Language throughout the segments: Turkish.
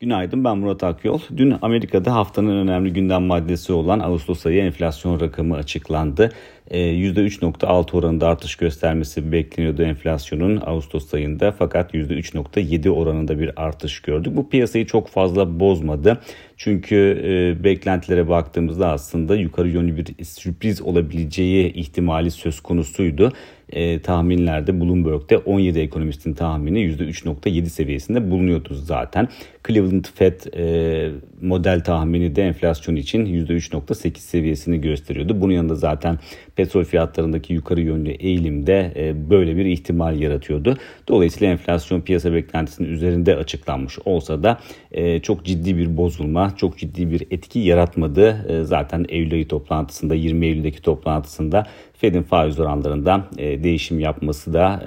Günaydın ben Murat Akyol. Dün Amerika'da haftanın önemli gündem maddesi olan Ağustos ayı enflasyon rakamı açıklandı. %3.6 ee, oranında artış göstermesi bekleniyordu enflasyonun Ağustos ayında fakat %3.7 oranında bir artış gördük. Bu piyasayı çok fazla bozmadı. Çünkü e, beklentilere baktığımızda aslında yukarı yönlü bir sürpriz olabileceği ihtimali söz konusuydu. E, tahminlerde Bloomberg'de 17 ekonomistin tahmini %3.7 seviyesinde bulunuyordu zaten. Cleveland Fed e, model tahmini de enflasyon için %3.8 seviyesini gösteriyordu. Bunun yanında zaten petrol fiyatlarındaki yukarı yönlü eğilimde e, böyle bir ihtimal yaratıyordu. Dolayısıyla enflasyon piyasa beklentisinin üzerinde açıklanmış olsa da e, çok ciddi bir bozulma, çok ciddi bir etki yaratmadı. E, zaten Eylül ayı toplantısında 20 Eylül'deki toplantısında Fed'in faiz oranlarında değişim yapması da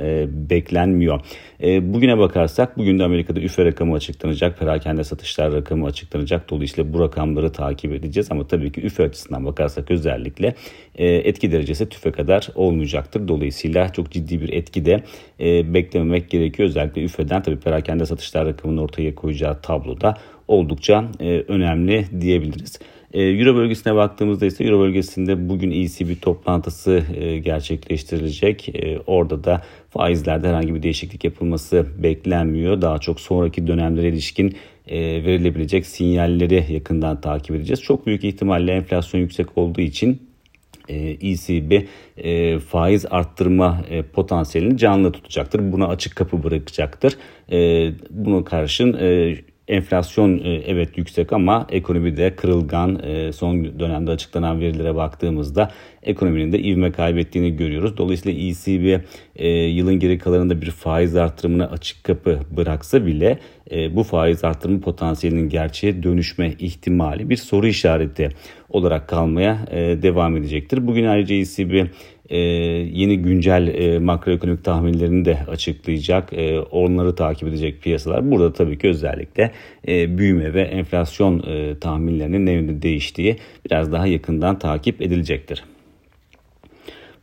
beklenmiyor. Bugüne bakarsak bugün de Amerika'da üfe rakamı açıklanacak, perakende satışlar rakamı açıklanacak. Dolayısıyla bu rakamları takip edeceğiz ama tabii ki üfe açısından bakarsak özellikle etki derecesi tüfe kadar olmayacaktır. Dolayısıyla çok ciddi bir etki de e, beklememek gerekiyor. Özellikle üfeden tabii perakende satışlar rakamının ortaya koyacağı tabloda oldukça e, önemli diyebiliriz. E, Euro bölgesine baktığımızda ise Euro bölgesinde bugün ECB toplantısı e, gerçekleştirilecek. E, orada da faizlerde herhangi bir değişiklik yapılması beklenmiyor. Daha çok sonraki dönemlere ilişkin verilebilecek sinyalleri yakından takip edeceğiz. Çok büyük ihtimalle enflasyon yüksek olduğu için ECB e e, faiz arttırma e, potansiyelini canlı tutacaktır. Buna açık kapı bırakacaktır. Buna karşın enflasyon evet yüksek ama ekonomide kırılgan son dönemde açıklanan verilere baktığımızda ekonominin de ivme kaybettiğini görüyoruz. Dolayısıyla ECB yılın geri kalanında bir faiz artırımına açık kapı bıraksa bile bu faiz artırımı potansiyelinin gerçeğe dönüşme ihtimali bir soru işareti olarak kalmaya e, devam edecektir. Bugün ayrıca ECB e, yeni güncel e, makroekonomik tahminlerini de açıklayacak. E, onları takip edecek piyasalar. Burada tabii ki özellikle e, büyüme ve enflasyon e, tahminlerinin ne yönde değiştiği biraz daha yakından takip edilecektir.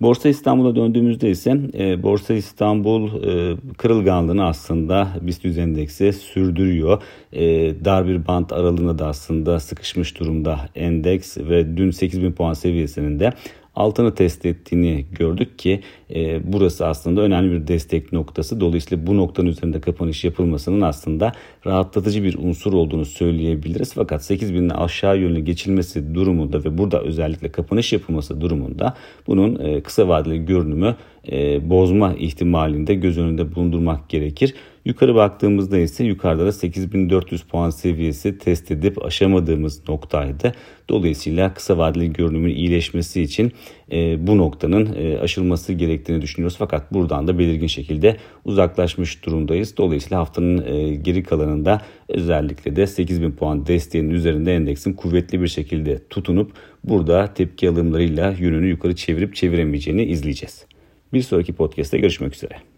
Borsa İstanbul'a döndüğümüzde ise e, Borsa İstanbul e, kırılganlığını aslında BIST endeksi sürdürüyor. E, dar bir bant aralığında da aslında sıkışmış durumda endeks ve dün 8000 puan seviyesinin de altını test ettiğini gördük ki e, burası aslında önemli bir destek noktası. Dolayısıyla bu noktanın üzerinde kapanış yapılmasının aslında rahatlatıcı bir unsur olduğunu söyleyebiliriz. Fakat 8000'in aşağı yönlü geçilmesi durumunda ve burada özellikle kapanış yapılması durumunda bunun e, kısa vadeli görünümü e, bozma ihtimalinde göz önünde bulundurmak gerekir. Yukarı baktığımızda ise yukarıda da 8400 puan seviyesi test edip aşamadığımız noktaydı. Dolayısıyla kısa vadeli görünümün iyileşmesi için e, bu noktanın e, aşılması gerektiğini düşünüyoruz. Fakat buradan da belirgin şekilde uzaklaşmış durumdayız. Dolayısıyla haftanın e, geri kalanında özellikle de 8000 puan desteğinin üzerinde endeksin kuvvetli bir şekilde tutunup burada tepki alımlarıyla yönünü yukarı çevirip çeviremeyeceğini izleyeceğiz. Bir sonraki podcast'te görüşmek üzere.